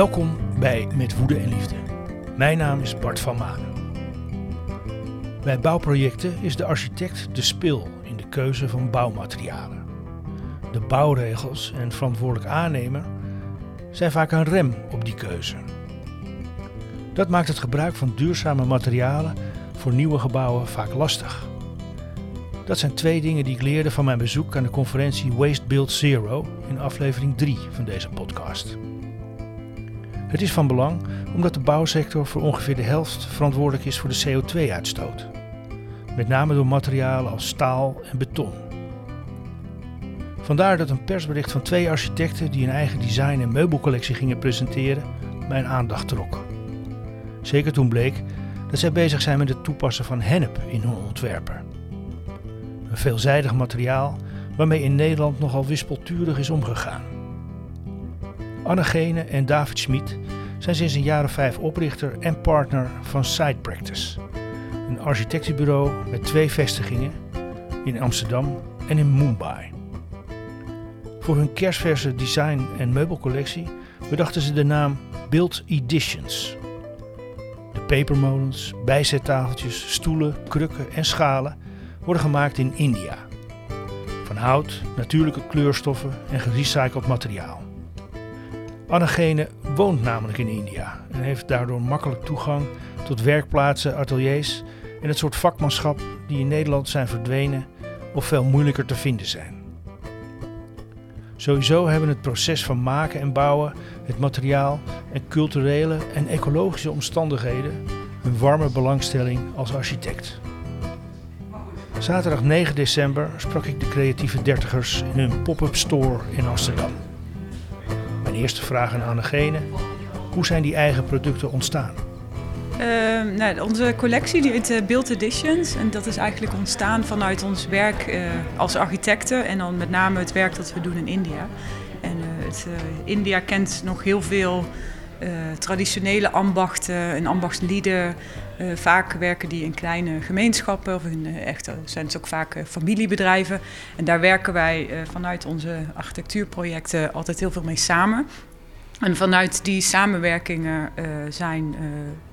Welkom bij Met Woede en Liefde. Mijn naam is Bart van Maan. Bij bouwprojecten is de architect de spil in de keuze van bouwmaterialen. De bouwregels en verantwoordelijk aannemer zijn vaak een rem op die keuze. Dat maakt het gebruik van duurzame materialen voor nieuwe gebouwen vaak lastig. Dat zijn twee dingen die ik leerde van mijn bezoek aan de conferentie Waste Build Zero in aflevering 3 van deze podcast. Het is van belang omdat de bouwsector voor ongeveer de helft verantwoordelijk is voor de CO2-uitstoot. Met name door materialen als staal en beton. Vandaar dat een persbericht van twee architecten die een eigen design- en meubelcollectie gingen presenteren, mijn aandacht trok. Zeker toen bleek dat zij bezig zijn met het toepassen van hennep in hun ontwerpen. Een veelzijdig materiaal waarmee in Nederland nogal wispelturig is omgegaan. Anne Gene en David Schmid zijn sinds een jaar of vijf oprichter en partner van Side Practice. Een architectenbureau met twee vestigingen in Amsterdam en in Mumbai. Voor hun kerstverse design- en meubelcollectie bedachten ze de naam Build Editions. De pepermolens, bijzettafeltjes, stoelen, krukken en schalen worden gemaakt in India. Van hout, natuurlijke kleurstoffen en gerecycled materiaal. Annegene woont namelijk in India en heeft daardoor makkelijk toegang tot werkplaatsen, ateliers en het soort vakmanschap die in Nederland zijn verdwenen of veel moeilijker te vinden zijn. Sowieso hebben het proces van maken en bouwen, het materiaal en culturele en ecologische omstandigheden een warme belangstelling als architect. Zaterdag 9 december sprak ik de creatieve dertigers in hun pop-up store in Amsterdam. Eerste vraag aan Annegene: hoe zijn die eigen producten ontstaan? Uh, nou, onze collectie die heet uh, Build Editions. En dat is eigenlijk ontstaan vanuit ons werk uh, als architecten. En dan met name het werk dat we doen in India. En het, India kent nog heel veel traditionele ambachten en ambachtslieden. vaak werken die in kleine gemeenschappen of in, echt, zijn het ook vaak familiebedrijven. En daar werken wij vanuit onze architectuurprojecten altijd heel veel mee samen. En vanuit die samenwerkingen zijn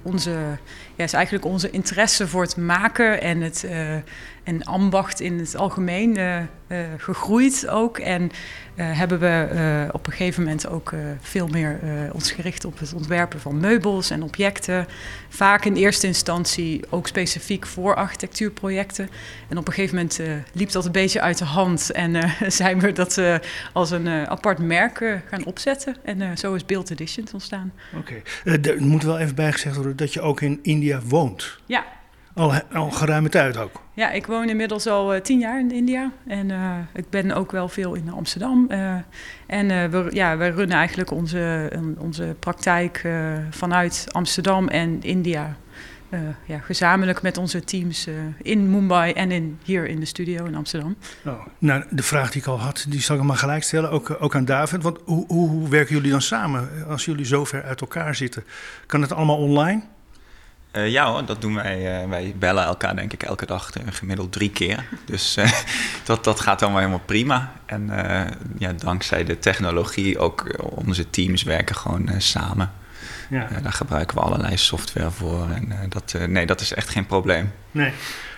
onze, ja, is eigenlijk onze interesse voor het maken en het uh, en ambacht in het algemeen gegroeid ook. En hebben we op een gegeven moment ook veel meer ons gericht op het ontwerpen van meubels en objecten. Vaak in eerste instantie ook specifiek voor architectuurprojecten. En op een gegeven moment liep dat een beetje uit de hand en zijn we dat als een apart merk gaan opzetten. En zo is Build Editions ontstaan. Oké, okay. er moet wel even bijgezegd worden dat je ook in India woont. Ja. Al, al geruime tijd ook. Ja, ik woon inmiddels al uh, tien jaar in India. En uh, ik ben ook wel veel in Amsterdam. Uh, en we, ja, we runnen eigenlijk onze, onze praktijk vanuit Amsterdam en India. Ja, gezamenlijk met onze teams in Mumbai en in, hier in de studio in Amsterdam. Oh, nou, de vraag die ik al had, die zal ik maar gelijk stellen, ook, ook aan David. Want hoe, hoe, hoe werken jullie dan samen als jullie zo ver uit elkaar zitten? Kan het allemaal online? Uh, ja hoor, dat doen wij. Uh, wij bellen elkaar denk ik elke dag uh, gemiddeld drie keer. Dus uh, dat, dat gaat allemaal helemaal prima. En ja, dankzij de technologie ook onze teams werken gewoon samen. Ja. daar gebruiken we allerlei software voor. En dat, nee, dat is echt geen probleem. Nee.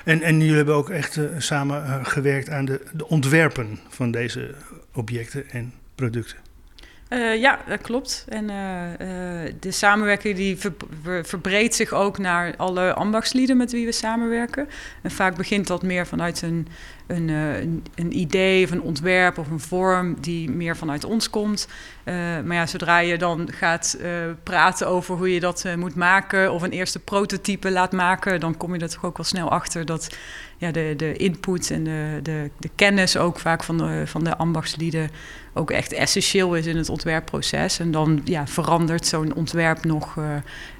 En, en jullie hebben ook echt samen gewerkt aan de, de ontwerpen van deze objecten en producten. Uh, ja, dat klopt. En uh, uh, de samenwerking die ver, ver, verbreedt zich ook naar alle ambachtslieden met wie we samenwerken. En vaak begint dat meer vanuit een, een, een, een idee of een ontwerp of een vorm die meer vanuit ons komt. maar ja, zodra je dan gaat praten over hoe je dat moet maken of een eerste prototype laat maken, dan kom je er toch ook wel snel achter dat ja, de, de input en de, de, de kennis ook vaak van de, van de ambachtslieden ook echt essentieel is in het ontwerpproces. En dan ja, verandert zo'n ontwerp nog uh,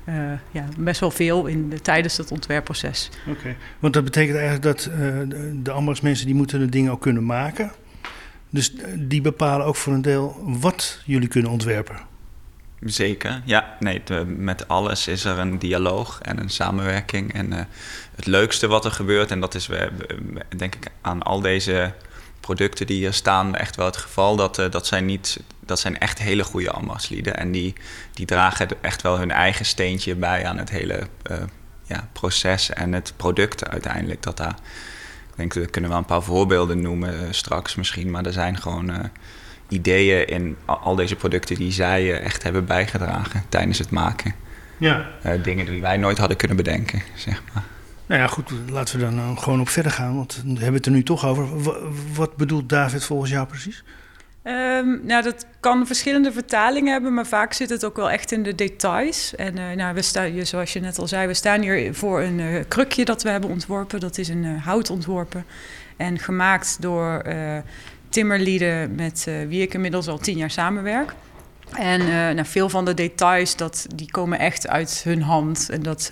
uh, ja, best wel veel in de, tijdens het ontwerpproces. Oké, want dat betekent eigenlijk dat de, de ambachtsmensen die moeten de dingen ook kunnen maken. Dus die bepalen ook voor een deel wat jullie kunnen ontwerpen. Zeker, ja. Nee, met alles is er een dialoog en een samenwerking. En uh, het leukste wat er gebeurt, en dat is we, denk ik aan al deze producten die hier staan echt wel het geval, dat, uh, dat zijn niet dat zijn echt hele goede ambachtslieden. En die, die dragen echt wel hun eigen steentje bij aan het hele ja, proces en het product uiteindelijk. Dat daar, ik denk, we kunnen wel een paar voorbeelden noemen straks misschien. Maar er zijn gewoon ideeën in al deze producten die zij echt hebben bijgedragen tijdens het maken. Ja. dingen die wij nooit hadden kunnen bedenken, zeg maar. Nou ja, goed, laten we dan uh, gewoon op verder gaan, want we hebben het er nu toch over. wat bedoelt David volgens jou precies? Um, nou, dat kan verschillende vertalingen hebben, maar vaak zit het ook wel echt in de details. En uh, nou, we staan, zoals je net al zei, we staan hier voor een uh, krukje dat we hebben ontworpen. Dat is een hout ontworpen en gemaakt door timmerlieden met wie ik inmiddels al tien jaar samenwerk. En nou, veel van de details, dat, die komen echt uit hun hand. En dat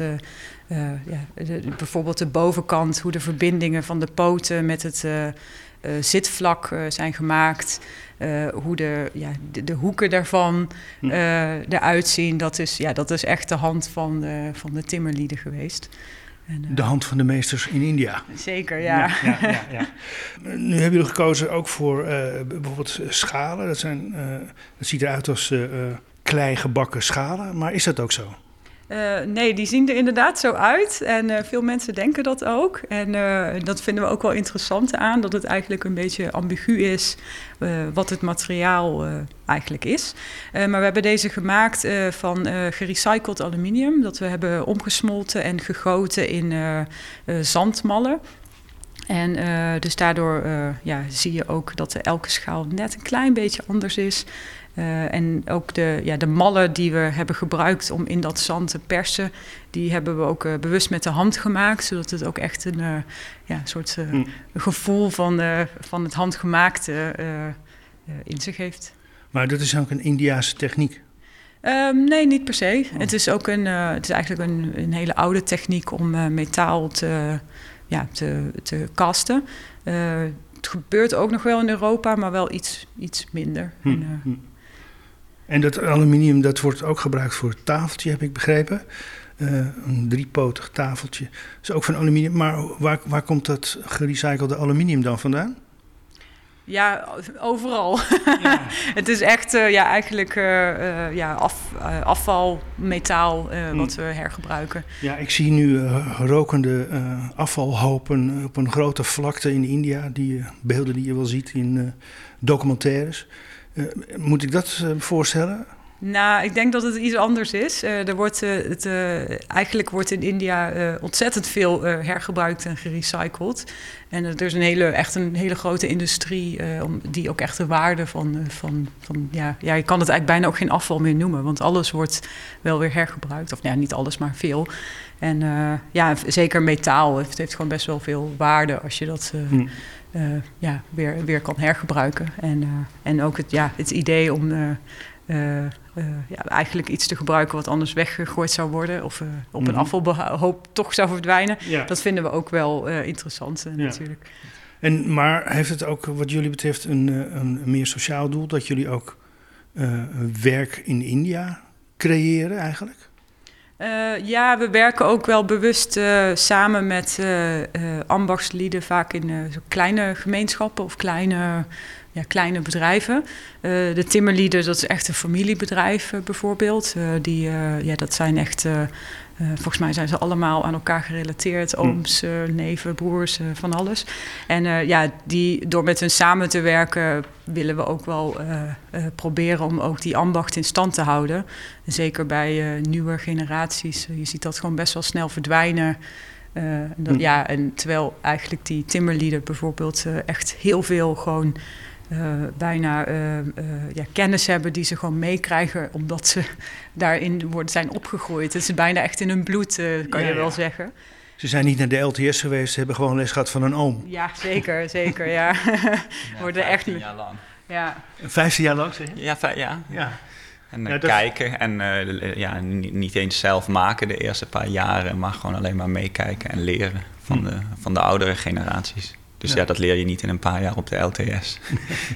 uh, ja, bijvoorbeeld de bovenkant, hoe de verbindingen van de poten met het uh, uh, zitvlak zijn gemaakt. hoe de, ja, de, de, hoeken daarvan hm. eruit zien. Dat is, ja, dat is echt de hand van de, van de timmerlieden geweest. En, de hand van de meesters in India. Zeker, ja. ja, ja, ja nu hebben jullie gekozen ook voor bijvoorbeeld schalen. Dat, zijn, dat ziet eruit als klei gebakken schalen. Maar is dat ook zo? Uh, nee, die zien er inderdaad zo uit. En uh, veel mensen denken dat ook. En uh, dat vinden we ook wel interessant aan, dat het eigenlijk een beetje ambigu is wat het materiaal eigenlijk is. maar we hebben deze gemaakt van gerecycled aluminium, dat we hebben omgesmolten en gegoten in zandmallen. En dus daardoor ja, zie je ook dat elke schaal net een klein beetje anders is. Uh, en ook de, ja, de mallen die we hebben gebruikt om in dat zand te persen, die hebben we ook bewust met de hand gemaakt, zodat het ook echt een ja, soort mm. gevoel van, van het handgemaakte in zich heeft. Maar dat is ook een Indiaanse techniek? Um, nee, niet per se. Oh. Het is ook een, het is eigenlijk een, een hele oude techniek om metaal te, ja, te, te kasten. het gebeurt ook nog wel in Europa, maar wel iets, iets minder. Hm. En, hm. En dat aluminium dat wordt ook gebruikt voor het tafeltje, heb ik begrepen. Uh, een driepotig tafeltje. is ook van aluminium. Maar waar, waar komt dat gerecyclede aluminium dan vandaan? Ja, overal. Ja. het is echt uh, ja, eigenlijk uh, ja, af, afvalmetaal hmm. wat we hergebruiken. Ja, ik zie nu rokende afvalhopen op een grote vlakte in India. Die beelden die je wel ziet in documentaires. Eh, moet ik dat eh, voorstellen? Nou, ik denk dat het iets anders is. Uh, er wordt, het, eigenlijk wordt in India ontzettend veel hergebruikt en gerecycled. En er is een hele, echt een hele grote industrie om, die ook echt de waarde van... van, van ja, ja, je kan het eigenlijk bijna ook geen afval meer noemen. Want alles wordt wel weer hergebruikt. Of ja, niet alles, maar veel. En ja, zeker metaal. Het heeft gewoon best wel veel waarde als je dat... Hmm. Ja, weer, weer kan hergebruiken. En, en ook het, ja, het idee om uh, ja, eigenlijk iets te gebruiken wat anders weggegooid zou worden of op een mhm. afvalhoop toch zou verdwijnen. Ja. Dat vinden we ook wel interessant ja. natuurlijk. En, maar heeft het ook wat jullie betreft een, een meer sociaal doel dat jullie ook werk in India creëren eigenlijk? Uh, ja, we werken ook wel bewust uh, samen met uh, ambachtslieden, vaak in kleine gemeenschappen of kleine, ja, kleine bedrijven. de timmerlieden, dat is echt een familiebedrijf bijvoorbeeld. die, ja, dat zijn echt uh, volgens mij zijn ze allemaal aan elkaar gerelateerd. Hm. Ooms, uh, neven, broers, uh, van alles. En ja, die, door met hen samen te werken willen we ook wel proberen om ook die ambacht in stand te houden. Zeker bij nieuwe generaties. je ziet dat gewoon best wel snel verdwijnen. Dat, hm. ja, en terwijl eigenlijk die timmerlieden bijvoorbeeld echt heel veel gewoon bijna uh, uh, ja, kennis hebben die ze gewoon meekrijgen omdat ze daarin worden, zijn opgegroeid. Het is bijna echt in hun bloed, kan je wel zeggen. Ze zijn niet naar de LTS geweest, ze hebben gewoon les gehad van een oom. Ja, zeker, zeker, ja. worden echt jaar lang. Ja. Vijftien jaar lang, zeg je? Ja, ja. ja. En kijken en ja, niet, niet, eens zelf maken de eerste paar jaren, maar gewoon alleen maar meekijken en leren van, hm. de, van de oudere generaties. Dus ja. dat leer je niet in een paar jaar op de LTS.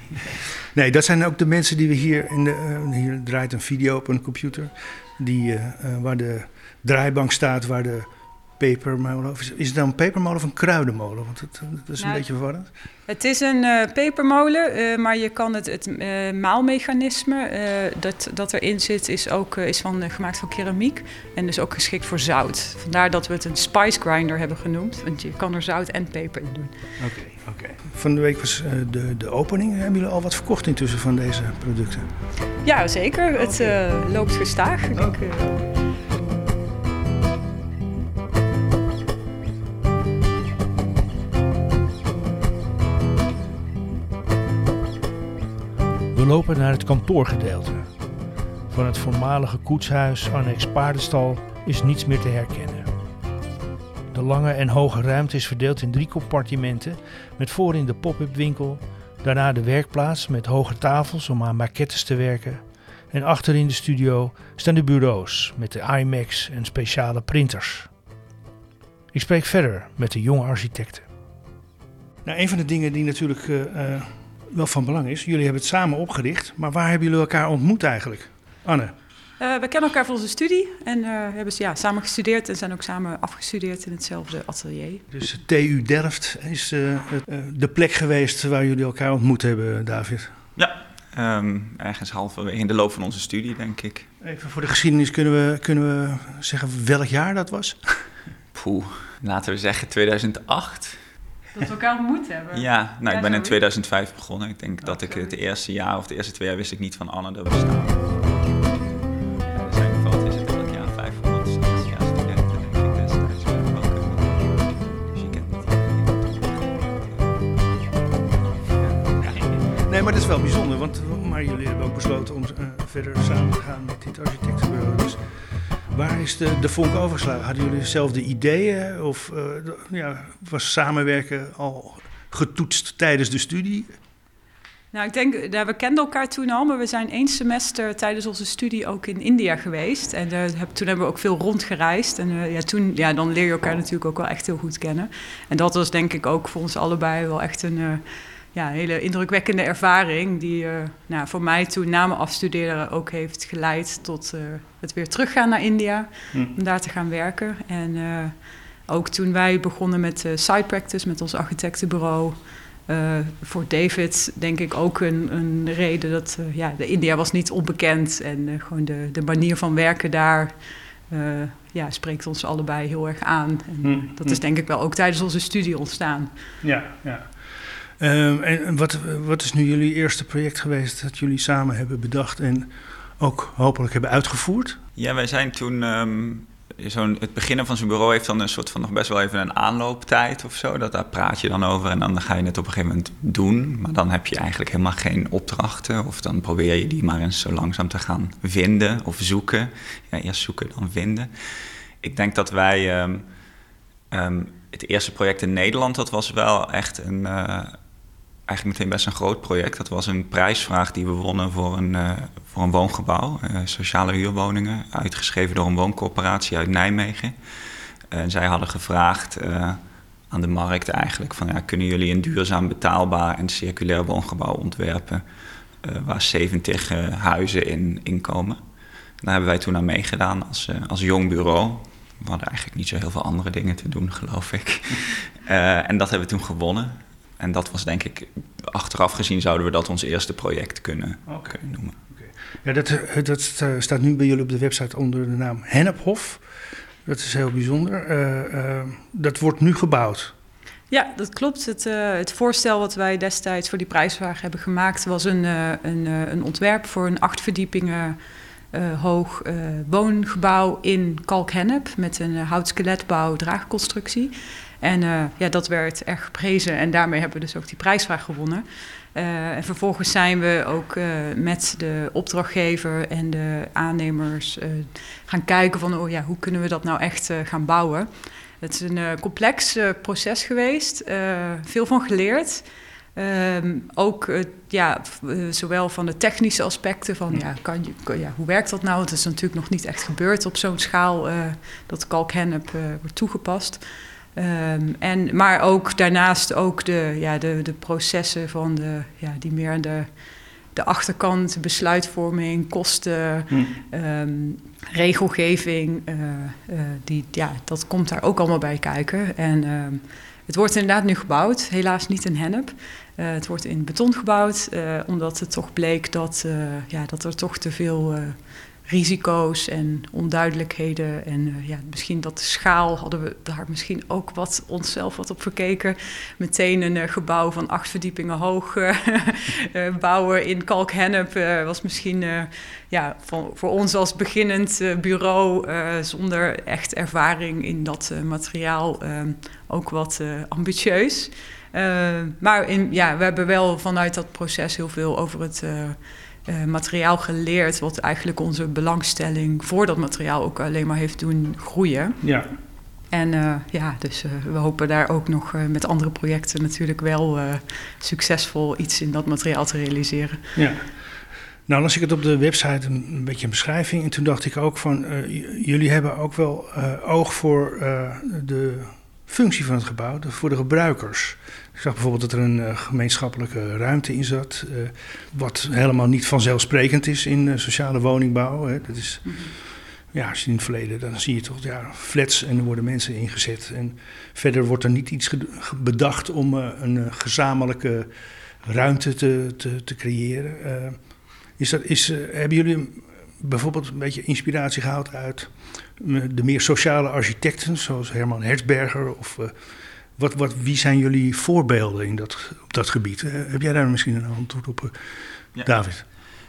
nee, dat zijn ook de mensen die we hier in de. Uh, hier draait een video op een computer. Die, uh, waar de draaibank staat, waar de pepermolen. Is, is het dan een pepermolen of een kruidenmolen? Want dat, dat is een Nou, beetje verwarrend. Het is een eh, pepermolen, eh, maar je kan het, het eh, maalmechanisme dat, dat erin zit, is ook is van, gemaakt van keramiek en is ook geschikt voor zout. Vandaar dat we het een spice grinder hebben genoemd, want je kan er zout en peper in doen. Oké, oké. Van de week was de, de opening. Hebben jullie al wat verkocht intussen van deze producten? Ja, zeker. Het loopt gestaag. Ik denk, lopen naar het kantoorgedeelte. Van het voormalige koetshuis annex paardenstal is niets meer te herkennen. De lange en hoge ruimte is verdeeld in drie compartimenten met voorin de pop-up winkel, daarna de werkplaats met hoge tafels om aan maquettes te werken en achterin de studio staan de bureaus met de iMacs en speciale printers. Ik spreek verder met de jonge architecten. Nou, een van de dingen die natuurlijk eh, eh, wel van belang is, jullie hebben het samen opgericht, maar waar hebben jullie elkaar ontmoet eigenlijk? Anne, eh, we kennen elkaar van onze studie en eh, hebben ja, samen gestudeerd en zijn ook samen afgestudeerd in hetzelfde atelier. dus TU Delft is eh, het, de plek geweest waar jullie elkaar ontmoet hebben, David. Ja, ehm, ergens halverwege in de loop van onze studie, denk ik. Even voor de geschiedenis kunnen we, kunnen we zeggen welk jaar dat was? Poeh, laten we zeggen 2008. Dat we elkaar ontmoet hebben. Ja, nou, ik ben in zoiets. 2005 begonnen. Ik denk dat ik het zoiets. eerste jaar of de eerste twee jaar wist ik niet van Anne dat we staan. Ja, zijn wat is het elk jaar 500 ja, studenten denk ik destijds. bouwkunde. Dus je kent niet iedereen. Ja. Nee, maar dat is wel bijzonder, want maar jullie hebben ook besloten om eh, verder samen te gaan met dit architectenbureau. Dus waar is de, de vonk overgeslagen? Hadden jullie dezelfde ideeën of eh, ja, was samenwerken al getoetst tijdens de studie? Nou, ik denk, we kenden elkaar toen al, maar we zijn één semester tijdens onze studie ook in India geweest. En eh, heb, toen hebben we ook veel rondgereisd. En eh, ja, toen, ja, dan leer je elkaar natuurlijk ook wel echt heel goed kennen. En dat was denk ik ook voor ons allebei wel echt een ja, hele indrukwekkende ervaring. Die eh, nou, voor mij toen na mijn afstuderen ook heeft geleid tot eh, het weer teruggaan naar India. Om daar te gaan werken. En eh, ook toen wij begonnen met side practice, met ons architectenbureau... Voor David denk ik ook een, een reden dat ja, de India was niet onbekend en gewoon de, de manier van werken daar ja, spreekt ons allebei heel erg aan. En, Hmm, dat is denk ik wel ook tijdens onze studie ontstaan. Ja, ja. Um, en wat, wat is nu jullie eerste project geweest dat jullie samen hebben bedacht en ook hopelijk hebben uitgevoerd? Ja, wij zijn toen um, zo'n, het beginnen van zo'n bureau heeft dan een soort van nog best wel even een aanlooptijd of zo. Dat, daar praat je dan over en dan ga je het op een gegeven moment doen. Maar dan heb je eigenlijk helemaal geen opdrachten. Of dan probeer je die maar eens zo langzaam te gaan vinden of zoeken. Ja, eerst zoeken, dan vinden. Ik denk dat wij... Um, het eerste project in Nederland, dat was wel echt een... Uh, eigenlijk meteen best een groot project. Dat was een prijsvraag die we wonnen voor een, uh, voor een woongebouw. Uh, sociale huurwoningen, uitgeschreven door een wooncorporatie uit Nijmegen. En zij hadden gevraagd uh, aan de markt eigenlijk... van ja, kunnen jullie een duurzaam, betaalbaar en circulair woongebouw ontwerpen... Waar 70 huizen in, in komen. Daar hebben wij toen aan meegedaan als, als jong bureau. We hadden eigenlijk niet zo heel veel andere dingen te doen, geloof ik. en dat hebben we toen gewonnen. En dat was denk ik, achteraf gezien zouden we dat ons eerste project kunnen, okay. kunnen noemen. Okay. Ja, dat, dat, staat nu bij jullie op de website onder de naam Hennephof. Dat is heel bijzonder. Uh, uh, dat wordt nu gebouwd. Ja, dat klopt. Het, uh, het, voorstel wat wij destijds voor die prijsvraag hebben gemaakt... was een, een, een ontwerp voor een acht verdiepingen hoog woongebouw in kalkhennep... met een houtskeletbouw draagconstructie... En ja, dat werd erg geprezen en daarmee hebben we dus ook die prijsvraag gewonnen. En vervolgens zijn we ook met de opdrachtgever en de aannemers gaan kijken van oh ja, hoe kunnen we dat nou echt gaan bouwen. Het is een complex proces geweest, veel van geleerd. Um, ook ja, zowel van de technische aspecten van ja, kan je, kan, ja, hoe werkt dat nou? Het is natuurlijk nog niet echt gebeurd op zo'n schaal dat kalkhennep wordt toegepast. Um, en, maar ook daarnaast ook de, ja, de, de processen van de, ja, die meer aan de, de achterkant, besluitvorming, kosten. Hmm. Um, regelgeving, die, ja, dat komt daar ook allemaal bij kijken. En ehm, het wordt inderdaad nu gebouwd, helaas niet in hennep. het wordt in beton gebouwd, omdat het toch bleek dat, ja, dat er toch te veel risico's en onduidelijkheden. En uh, ja, misschien dat de schaal hadden we daar misschien ook wat onszelf wat op verkeken. Meteen een uh, gebouw van acht verdiepingen hoog uh, bouwen in kalkhennep was misschien ja, voor, voor ons als beginnend bureau zonder echt ervaring in dat materiaal ook wat ambitieus. maar in, ja, we hebben wel vanuit dat proces heel veel over het uh, materiaal geleerd, wat eigenlijk onze belangstelling voor dat materiaal ook alleen maar heeft doen groeien. Ja. En uh, ja, dus uh, we hopen daar ook nog met andere projecten natuurlijk wel succesvol iets in dat materiaal te realiseren. Ja. Nou las ik het op de website een, een beetje een beschrijving en toen dacht ik ook van jullie hebben ook wel oog voor de functie van het gebouw, voor de gebruikers. Ik zag bijvoorbeeld dat er een uh, gemeenschappelijke ruimte in zat, uh, wat helemaal niet vanzelfsprekend is in uh, sociale woningbouw. Dat is, -hmm. ja, als je in het verleden, dan zie je toch ja, flats en er worden mensen ingezet. En verder wordt er niet iets bedacht om een gezamenlijke ruimte te, te, te creëren. is dat, is, hebben jullie bijvoorbeeld een beetje inspiratie gehaald uit de meer sociale architecten, zoals Herman Hertzberger? Of uh, wat, wat, wie zijn jullie voorbeelden in dat, op dat gebied? Uh, heb jij daar misschien een antwoord op, uh, ja. David?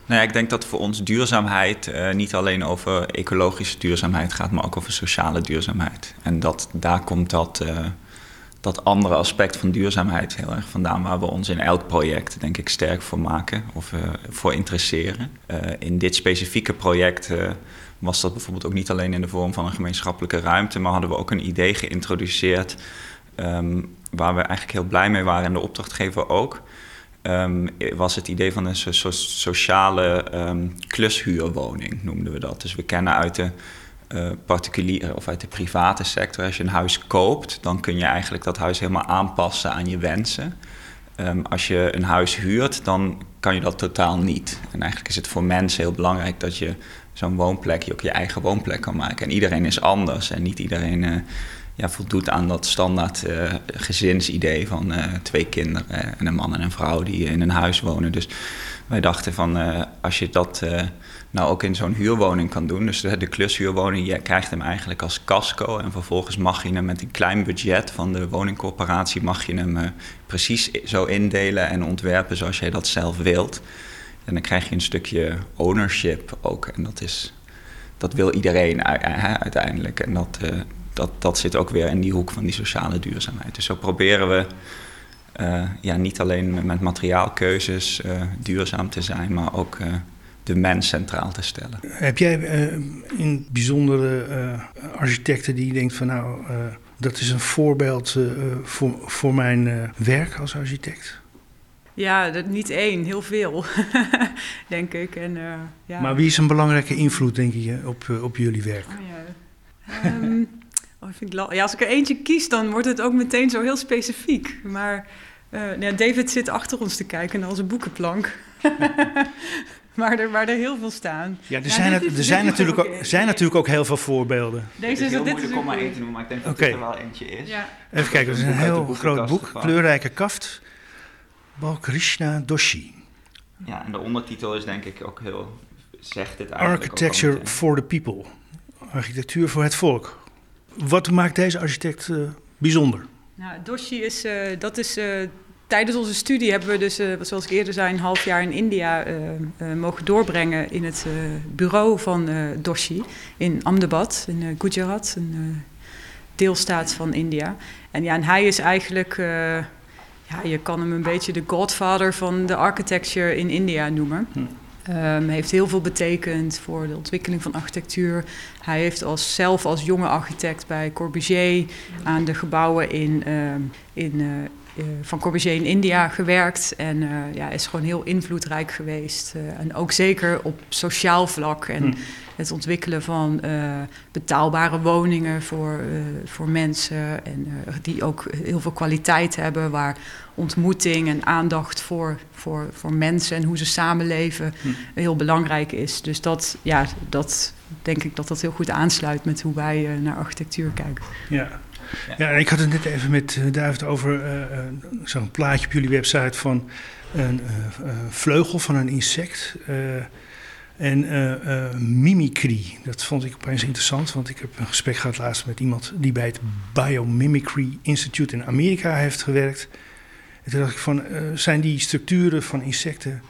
Nou ja, ik denk dat voor ons duurzaamheid niet alleen over ecologische duurzaamheid gaat, maar ook over sociale duurzaamheid. En dat, daar komt dat, dat andere aspect van duurzaamheid heel erg vandaan, waar we ons in elk project, denk ik, sterk voor maken of voor interesseren. in dit specifieke project was dat bijvoorbeeld ook niet alleen in de vorm van een gemeenschappelijke ruimte, maar hadden we ook een idee geïntroduceerd um, waar we eigenlijk heel blij mee waren en de opdrachtgever ook. Um, was het idee van een so sociale um, klushuurwoning, noemden we dat. Dus we kennen uit de uh, particuliere of uit de private sector, als je een huis koopt, dan kun je eigenlijk dat huis helemaal aanpassen aan je wensen. Als je een huis huurt, dan kan je dat totaal niet. En eigenlijk is het voor mensen heel belangrijk dat je zo'n woonplek, je ook je eigen woonplek kan maken. En iedereen is anders en niet iedereen ja, voldoet aan dat standaard uh, gezinsidee van uh, twee kinderen en een man en een vrouw die in een huis wonen. Dus wij dachten van als je dat nou ook in zo'n huurwoning kan doen, dus de, de klushuurwoning, je krijgt hem eigenlijk als casco en vervolgens mag je hem met een klein budget van de woningcorporatie, mag je hem precies zo indelen en ontwerpen zoals jij dat zelf wilt. En dan krijg je een stukje ownership ook. En dat, is, dat wil iedereen uiteindelijk. En dat, uh, dat, dat zit ook weer in die hoek van die sociale duurzaamheid. Dus zo proberen we uh, ja, niet alleen met materiaalkeuzes uh, duurzaam te zijn, maar ook de mens centraal te stellen. Heb jij in bijzondere architecten die denkt van nou, dat is een voorbeeld voor, voor mijn werk als architect? Ja, dat, niet één, heel veel, denk ik. En, uh, ja. Maar wie is een belangrijke invloed, denk je, op, uh, op jullie werk? Oh, ja. Um, oh, vind ik ja, als ik er eentje kies, dan wordt het ook meteen zo heel specifiek. Maar uh, ja, David zit achter ons te kijken naar onze boekenplank. maar, er, waar er heel veel staan. Ja, er zijn, er, er zijn, natuurlijk, ook, zijn natuurlijk ook heel veel voorbeelden. Deze is, is heel dit moeilijk om maar één te noemen, maar ik denk dat okay. er wel eentje is. Ja. Even kijken, dat is een heel groot boek, kleurrijke kaft. Balkrishna Doshi. Ja, en de ondertitel is denk ik ook heel, zegt dit eigenlijk Architecture for the people. Architectuur voor het volk. Wat maakt deze architect uh, bijzonder? Nou, Doshi is, uh, dat is, uh, tijdens onze studie hebben we dus, zoals ik eerder zei, een half jaar in India mogen doorbrengen in het bureau van Doshi in Ahmedabad, in Gujarat, een deelstaat van India. En ja, en hij is eigenlijk ja, je kan hem een beetje de godfather van de architecture in India noemen. Hm. Um, heeft heel veel betekend voor de ontwikkeling van architectuur. Hij heeft als, zelf als jonge architect bij Corbusier aan de gebouwen in, uh, in, uh, van Corbusier in India gewerkt. En ja, is gewoon heel invloedrijk geweest. en ook zeker op sociaal vlak. En hm. het ontwikkelen van betaalbare woningen voor, voor mensen. En die ook heel veel kwaliteit hebben, waar ontmoeting en aandacht voor, voor, voor mensen en hoe ze samenleven hm. heel belangrijk is. Dus dat, ja, dat denk ik dat dat heel goed aansluit met hoe wij naar architectuur kijken. Ja. Ja, ik had het net even met David over zo'n plaatje op jullie website van een vleugel van een insect. En uh, mimicry, dat vond ik opeens interessant, want ik heb een gesprek gehad laatst met iemand die bij het Biomimicry Institute in Amerika heeft gewerkt. En toen dacht ik van, uh, zijn die structuren van insecten,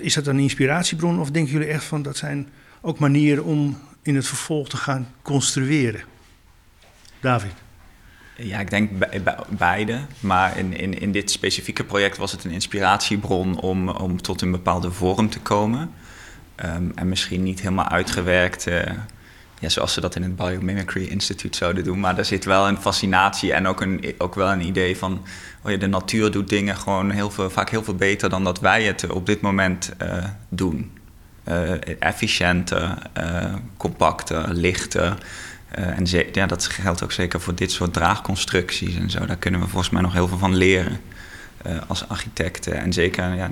is dat een inspiratiebron of denken jullie echt van dat zijn ook manieren om in het vervolg te gaan construeren? David? Ja, ik denk beide. Maar in, in, in dit specifieke project was het een inspiratiebron om, om tot een bepaalde vorm te komen. Ehm, en misschien niet helemaal uitgewerkt, uh, ja, zoals ze dat in het Biomimicry Institute zouden doen. Maar er zit wel een fascinatie en ook, een, ook wel een idee van... Oh ja, de natuur doet dingen gewoon heel veel, vaak heel veel beter dan dat wij het op dit moment uh, doen. Uh, efficiënter, compacter, lichter... Uh, en ja, dat geldt ook zeker voor dit soort draagconstructies en zo. Daar kunnen we volgens mij nog heel veel van leren uh, als architecten. En zeker ja,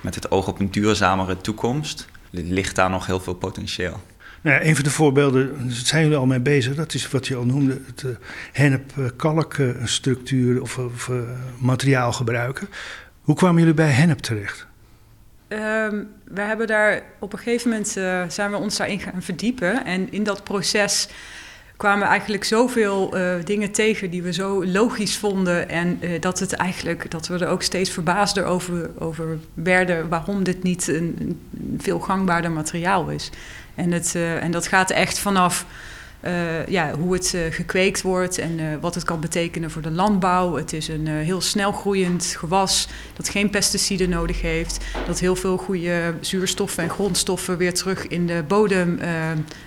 met het oog op een duurzamere toekomst ligt daar nog heel veel potentieel. Nou een van de voorbeelden, daar zijn jullie al mee bezig, dat is wat je al noemde, het uh, hennep-kalkstructuur of, of materiaal gebruiken. Hoe kwamen jullie bij hennep terecht? Um, we hebben daar op een gegeven moment uh, zijn we ons daarin gaan verdiepen. En in dat proces kwamen eigenlijk zoveel uh, dingen tegen die we zo logisch vonden. En uh, dat het eigenlijk dat we er ook steeds verbaasder over, over werden waarom dit niet een, een veel gangbaarder materiaal is. En, het, en dat gaat echt vanaf uh, ja, hoe het uh, gekweekt wordt en uh, wat het kan betekenen voor de landbouw. Het is een heel snel groeiend gewas dat geen pesticiden nodig heeft. Dat heel veel goede zuurstoffen en grondstoffen weer terug in de bodem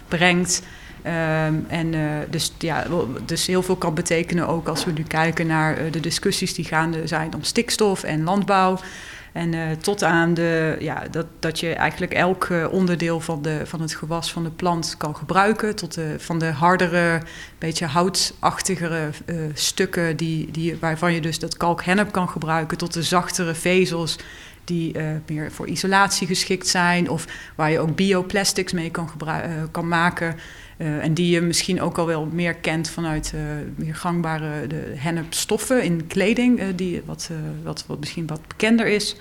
brengt. Um, en dus, ja, dus heel veel kan betekenen ook als we nu kijken naar de discussies die gaande zijn om stikstof en landbouw. En uh, tot aan de, ja, dat, dat je eigenlijk elk uh, onderdeel van, de, van het gewas van de plant kan gebruiken. Tot de, van de hardere, beetje houtachtigere uh, stukken die, die, waarvan je dus dat kalkhennep kan gebruiken. Tot de zachtere vezels die meer voor isolatie geschikt zijn. Of waar je ook bioplastics mee kan, kan maken. Uh, en die je misschien ook al wel meer kent vanuit uh, meer gangbare de hennepstoffen in kleding, uh, die, wat, wat, wat misschien wat bekender is.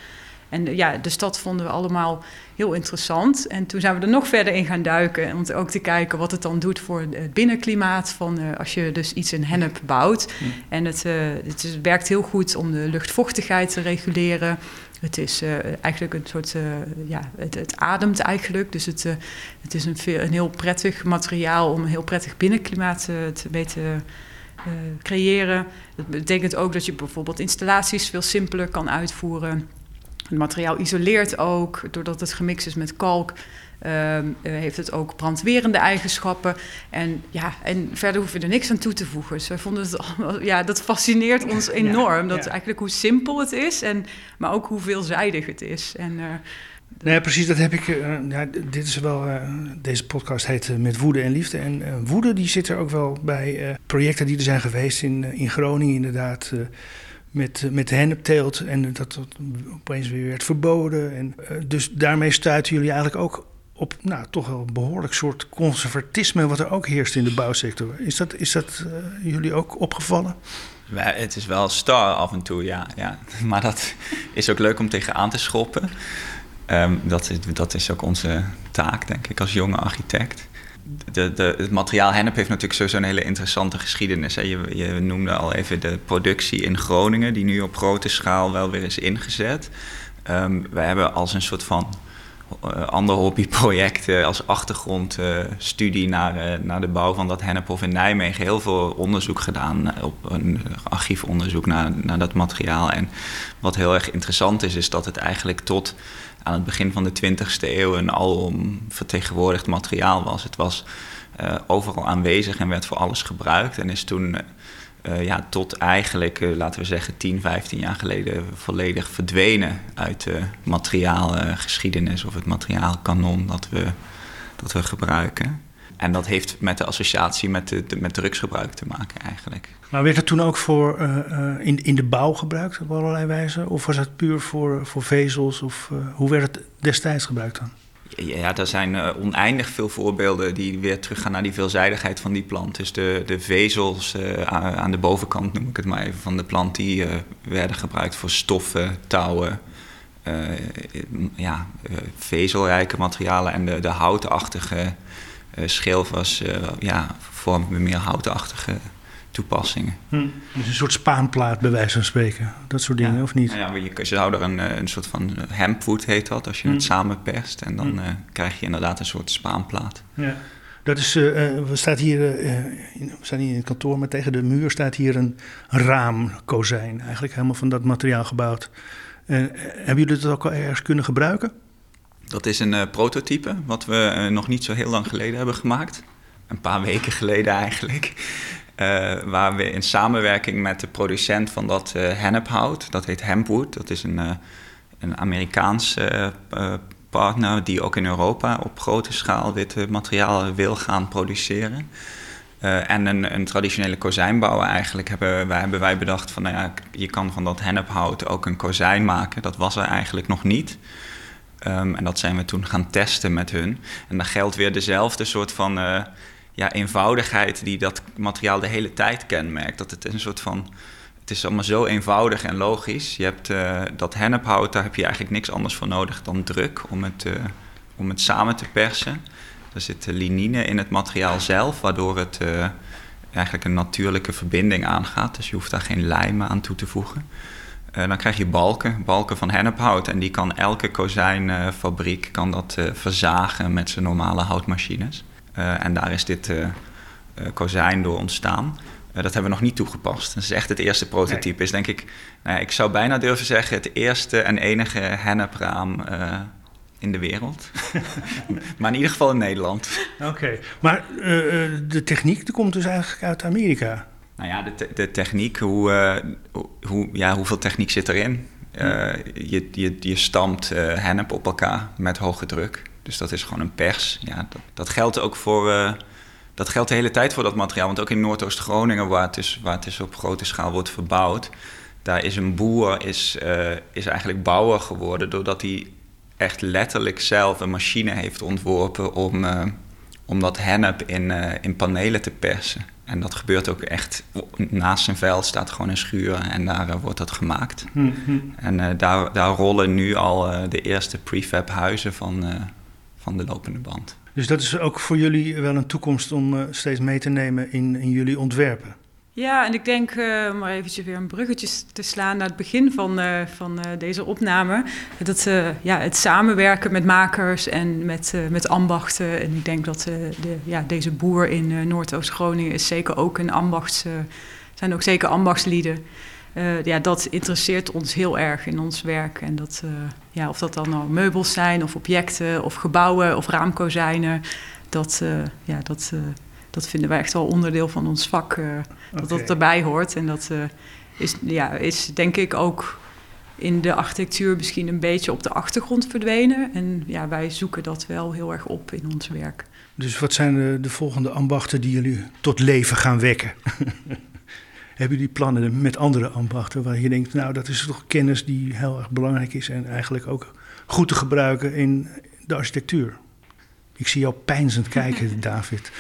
En ja, dus dat vonden we allemaal heel interessant. En toen zijn we er nog verder in gaan duiken. Om ook te kijken wat het dan doet voor het binnenklimaat. Van als je dus iets in hennep bouwt. Mm. En het, het is, werkt heel goed om de luchtvochtigheid te reguleren. Het is uh, eigenlijk een soort, uh, ja, het, ademt eigenlijk. Dus het, uh, het is een, veel, een heel prettig materiaal om een heel prettig binnenklimaat te, te creëren. Dat betekent ook dat je bijvoorbeeld installaties veel simpeler kan uitvoeren. Het materiaal isoleert ook, doordat het gemixt is met kalk. Uh, heeft het ook brandwerende eigenschappen. En, ja, en verder hoef je er niks aan toe te voegen. Dus wij vonden het allemaal, ja, dat fascineert ons enorm. dat eigenlijk hoe simpel het is, en, maar ook hoe veelzijdig het is. En, uh, Nee, precies, dat heb ik. Uh, ja, dit is wel. Uh, deze podcast heet Met Woede en Liefde. En woede die zit er ook wel bij projecten die er zijn geweest in, in Groningen, inderdaad. Met, met de hennepteelt en dat, dat opeens weer werd verboden. En, dus daarmee stuiten jullie eigenlijk ook op nou, toch wel een behoorlijk soort conservatisme wat er ook heerst in de bouwsector. Is dat, is dat uh, jullie ook opgevallen? Het is wel star af en toe, ja, ja. Maar dat is ook leuk om tegenaan te schoppen. Um, dat, is, dat is ook onze taak, denk ik, als jonge architect. De, het materiaal hennep heeft natuurlijk sowieso een hele interessante geschiedenis. Je, je noemde al even de productie in Groningen, die nu op grote schaal wel weer is ingezet. Um, we hebben als een soort van uh, andere hobbyprojecten als achtergrondstudie naar, uh, naar de bouw van dat hennephof in Nijmegen. Heel veel onderzoek gedaan, op een archiefonderzoek naar, naar dat materiaal. En wat heel erg interessant is, is dat het eigenlijk tot aan het begin van de 20e eeuw een alom vertegenwoordigd materiaal was. Het was overal aanwezig en werd voor alles gebruikt. En is toen eh, ja, tot eigenlijk, eh, laten we zeggen, 10, 15 jaar geleden volledig verdwenen uit de materiaalgeschiedenis of het materiaalkanon dat we, dat we gebruiken. En dat heeft met de associatie met, de, met drugsgebruik te maken eigenlijk. Maar werd het toen ook voor, in, in de bouw gebruikt op allerlei wijzen? Of was het puur voor, voor vezels? Of hoe werd het destijds gebruikt dan? Ja, er zijn uh, oneindig veel voorbeelden die weer teruggaan naar die veelzijdigheid van die plant. Dus de, de vezels uh, aan de bovenkant, noem ik het maar even, van de plant, die uh, werden gebruikt voor stoffen, touwen, ja, vezelrijke materialen. En de, de houtachtige schil was, ja, vormde meer houtachtige toepassingen. Hm. Dus een soort spaanplaat bij wijze van spreken, dat soort dingen, of niet? Ja, je zou er een, eh, een soort van hempwood heet dat, als je hm. het samen perst. En dan hm. uh, krijg je inderdaad een soort spaanplaat. Ja. Dat is, uh, we, staat hier, we staan hier in het kantoor, maar tegen de muur staat hier een raamkozijn. Eigenlijk helemaal van dat materiaal gebouwd. hebben jullie dat ook al ergens kunnen gebruiken? Dat is een prototype, wat we nog niet zo heel lang geleden hebben gemaakt. Een paar weken geleden eigenlijk. Uh, waar we in samenwerking met de producent van dat uh, hennephout, dat heet Hempwood, dat is een, uh, een Amerikaanse partner die ook in Europa op grote schaal dit materiaal wil gaan produceren. en een, een, traditionele kozijnbouwer eigenlijk hebben wij, hebben wij bedacht van nou ja, je kan van dat hennephout ook een kozijn maken. Dat was er eigenlijk nog niet. Um, en dat zijn we toen gaan testen met hun. En dan geldt weer dezelfde soort van ja, eenvoudigheid die dat materiaal de hele tijd kenmerkt. Dat het een soort van. Het is allemaal zo eenvoudig en logisch. Je hebt uh, dat hennephout, daar heb je eigenlijk niks anders voor nodig dan druk om het, uh, om het samen te persen. Er zit linine in het materiaal zelf, waardoor het eigenlijk een natuurlijke verbinding aangaat. Dus je hoeft daar geen lijmen aan toe te voegen. Dan krijg je balken, balken van hennephout. En die kan elke kozijnfabriek kan dat verzagen met zijn normale houtmachines. Eh, en daar is dit kozijn door ontstaan. dat hebben we nog niet toegepast. Dat is echt het eerste prototype. Is denk ik, nou ja, ik zou bijna durven zeggen, het eerste en enige hennepraam in de wereld. maar in ieder geval in Nederland. Oké, maar de techniek die komt dus eigenlijk uit Amerika. Nou ja, de, de techniek, hoe, hoe, ja, hoeveel techniek zit erin? je, je, je stampt hennep op elkaar met hoge druk. Dus dat is gewoon een pers. Ja, dat, dat geldt ook voor. Dat geldt de hele tijd voor dat materiaal. Want ook in Noordoost-Groningen, waar, het dus, waar het dus op grote schaal wordt verbouwd, daar is een boer is, is eigenlijk bouwer geworden doordat hij echt letterlijk zelf een machine heeft ontworpen om, om dat hennep in, in panelen te persen. En dat gebeurt ook echt. Naast zijn veld staat gewoon een schuur en daar wordt dat gemaakt. Mm -hmm. En daar, daar rollen nu al de eerste prefab huizen van van de lopende band. Dus dat is ook voor jullie wel een toekomst om steeds mee te nemen in, in jullie ontwerpen? Ja, en ik denk, uh, maar eventjes weer een bruggetje te slaan naar het begin van, uh, van deze opname. Dat ja, het samenwerken met makers en met, met ambachten. En ik denk dat de, ja, deze boer in Noordoost-Groningen is zeker ook een ambachts... zijn ook zeker ambachtslieden. Ja, dat interesseert ons heel erg in ons werk. En dat, ja, of dat dan nou meubels zijn, of objecten, of gebouwen, of raamkozijnen. Dat, ja, dat, dat vinden wij echt wel onderdeel van ons vak. Dat dat erbij hoort. En dat is, ja, is denk ik ook in de architectuur misschien een beetje op de achtergrond verdwenen. En ja, wij zoeken dat wel heel erg op in ons werk. Dus wat zijn de, de volgende ambachten die jullie tot leven gaan wekken? hebben jullie plannen met andere ambachten waar je denkt, nou dat is toch kennis die heel erg belangrijk is en eigenlijk ook goed te gebruiken in de architectuur? Ik zie jou pijnzend kijken, David.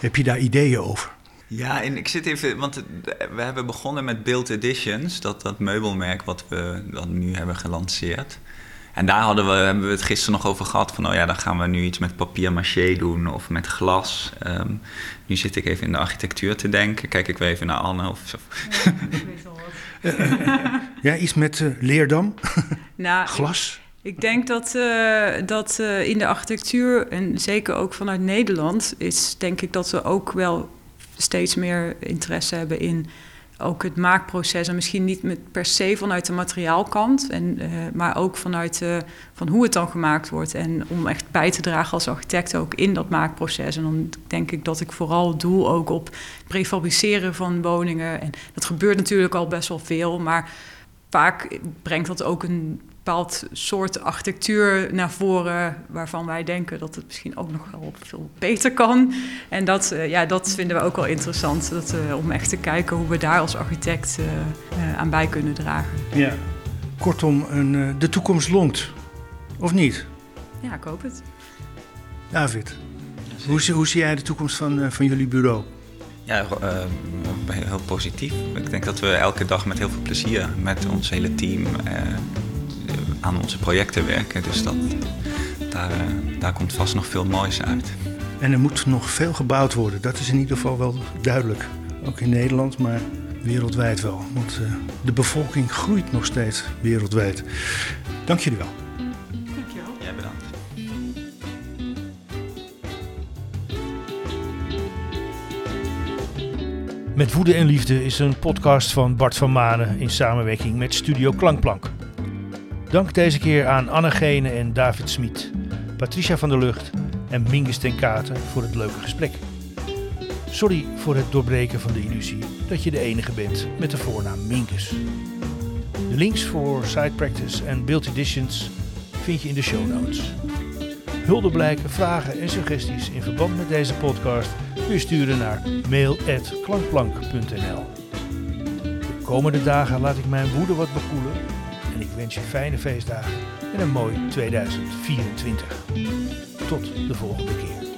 Heb je daar ideeën over? Ja, en ik zit even, want we hebben begonnen met Build Editions, dat, dat meubelmerk wat we dan nu hebben gelanceerd. En daar hadden we, hebben we het gisteren nog over gehad. Van, oh ja, dan gaan we nu iets met papier maché doen of met glas. Um, nu zit ik even in de architectuur te denken. Kijk ik weer even naar Anne. Of, zo. Ja, ik weet wel wat. ja, iets met uh, leerdam? nou, glas? Ik denk dat, uh, dat uh, in de architectuur, en zeker ook vanuit Nederland, is denk ik dat we ook wel steeds meer interesse hebben in ook het maakproces. En misschien niet met per se vanuit de materiaalkant, en, uh, maar ook vanuit van hoe het dan gemaakt wordt. En om echt bij te dragen als architect ook in dat maakproces. En dan denk ik dat ik vooral doel ook op prefabriceren van woningen. En dat gebeurt natuurlijk al best wel veel, maar vaak brengt dat ook een bepaald soort architectuur naar voren waarvan wij denken dat het misschien ook nog wel veel beter kan. En dat, uh, ja, dat vinden we ook wel interessant, dat, uh, om echt te kijken hoe we daar als architect uh, aan bij kunnen dragen. Ja, kortom, een, de toekomst longt, of niet? Ja, ik hoop het. David, hoe, hoe zie jij de toekomst van, van jullie bureau? Ja, heel positief. Ik denk dat we elke dag met heel veel plezier met ons hele team aan onze projecten werken. Dus dat, daar, daar komt vast nog veel moois uit. En er moet nog veel gebouwd worden. Dat is in ieder geval wel duidelijk. Ook in Nederland, maar wereldwijd wel. Want uh, de bevolking groeit nog steeds wereldwijd. Dank jullie wel. Dankjewel. Jij bedankt. Met Woede en Liefde is een podcast van Bart van Manen in samenwerking met Studio Klankplank. Dank deze keer aan Anne Gene en David Smit, Patricia van der Lucht en Mingus ten Katen voor het leuke gesprek. Sorry voor het doorbreken van de illusie dat je de enige bent met de voornaam Mingus. De links voor Side Practice en Build Editions vind je in de show notes. Huldeblijken, vragen en suggesties in verband met deze podcast kun je sturen naar mail.klankplank.nl. De komende dagen laat ik mijn woede wat bekoelen wens je fijne feestdagen en een mooi 2024. Tot de volgende keer.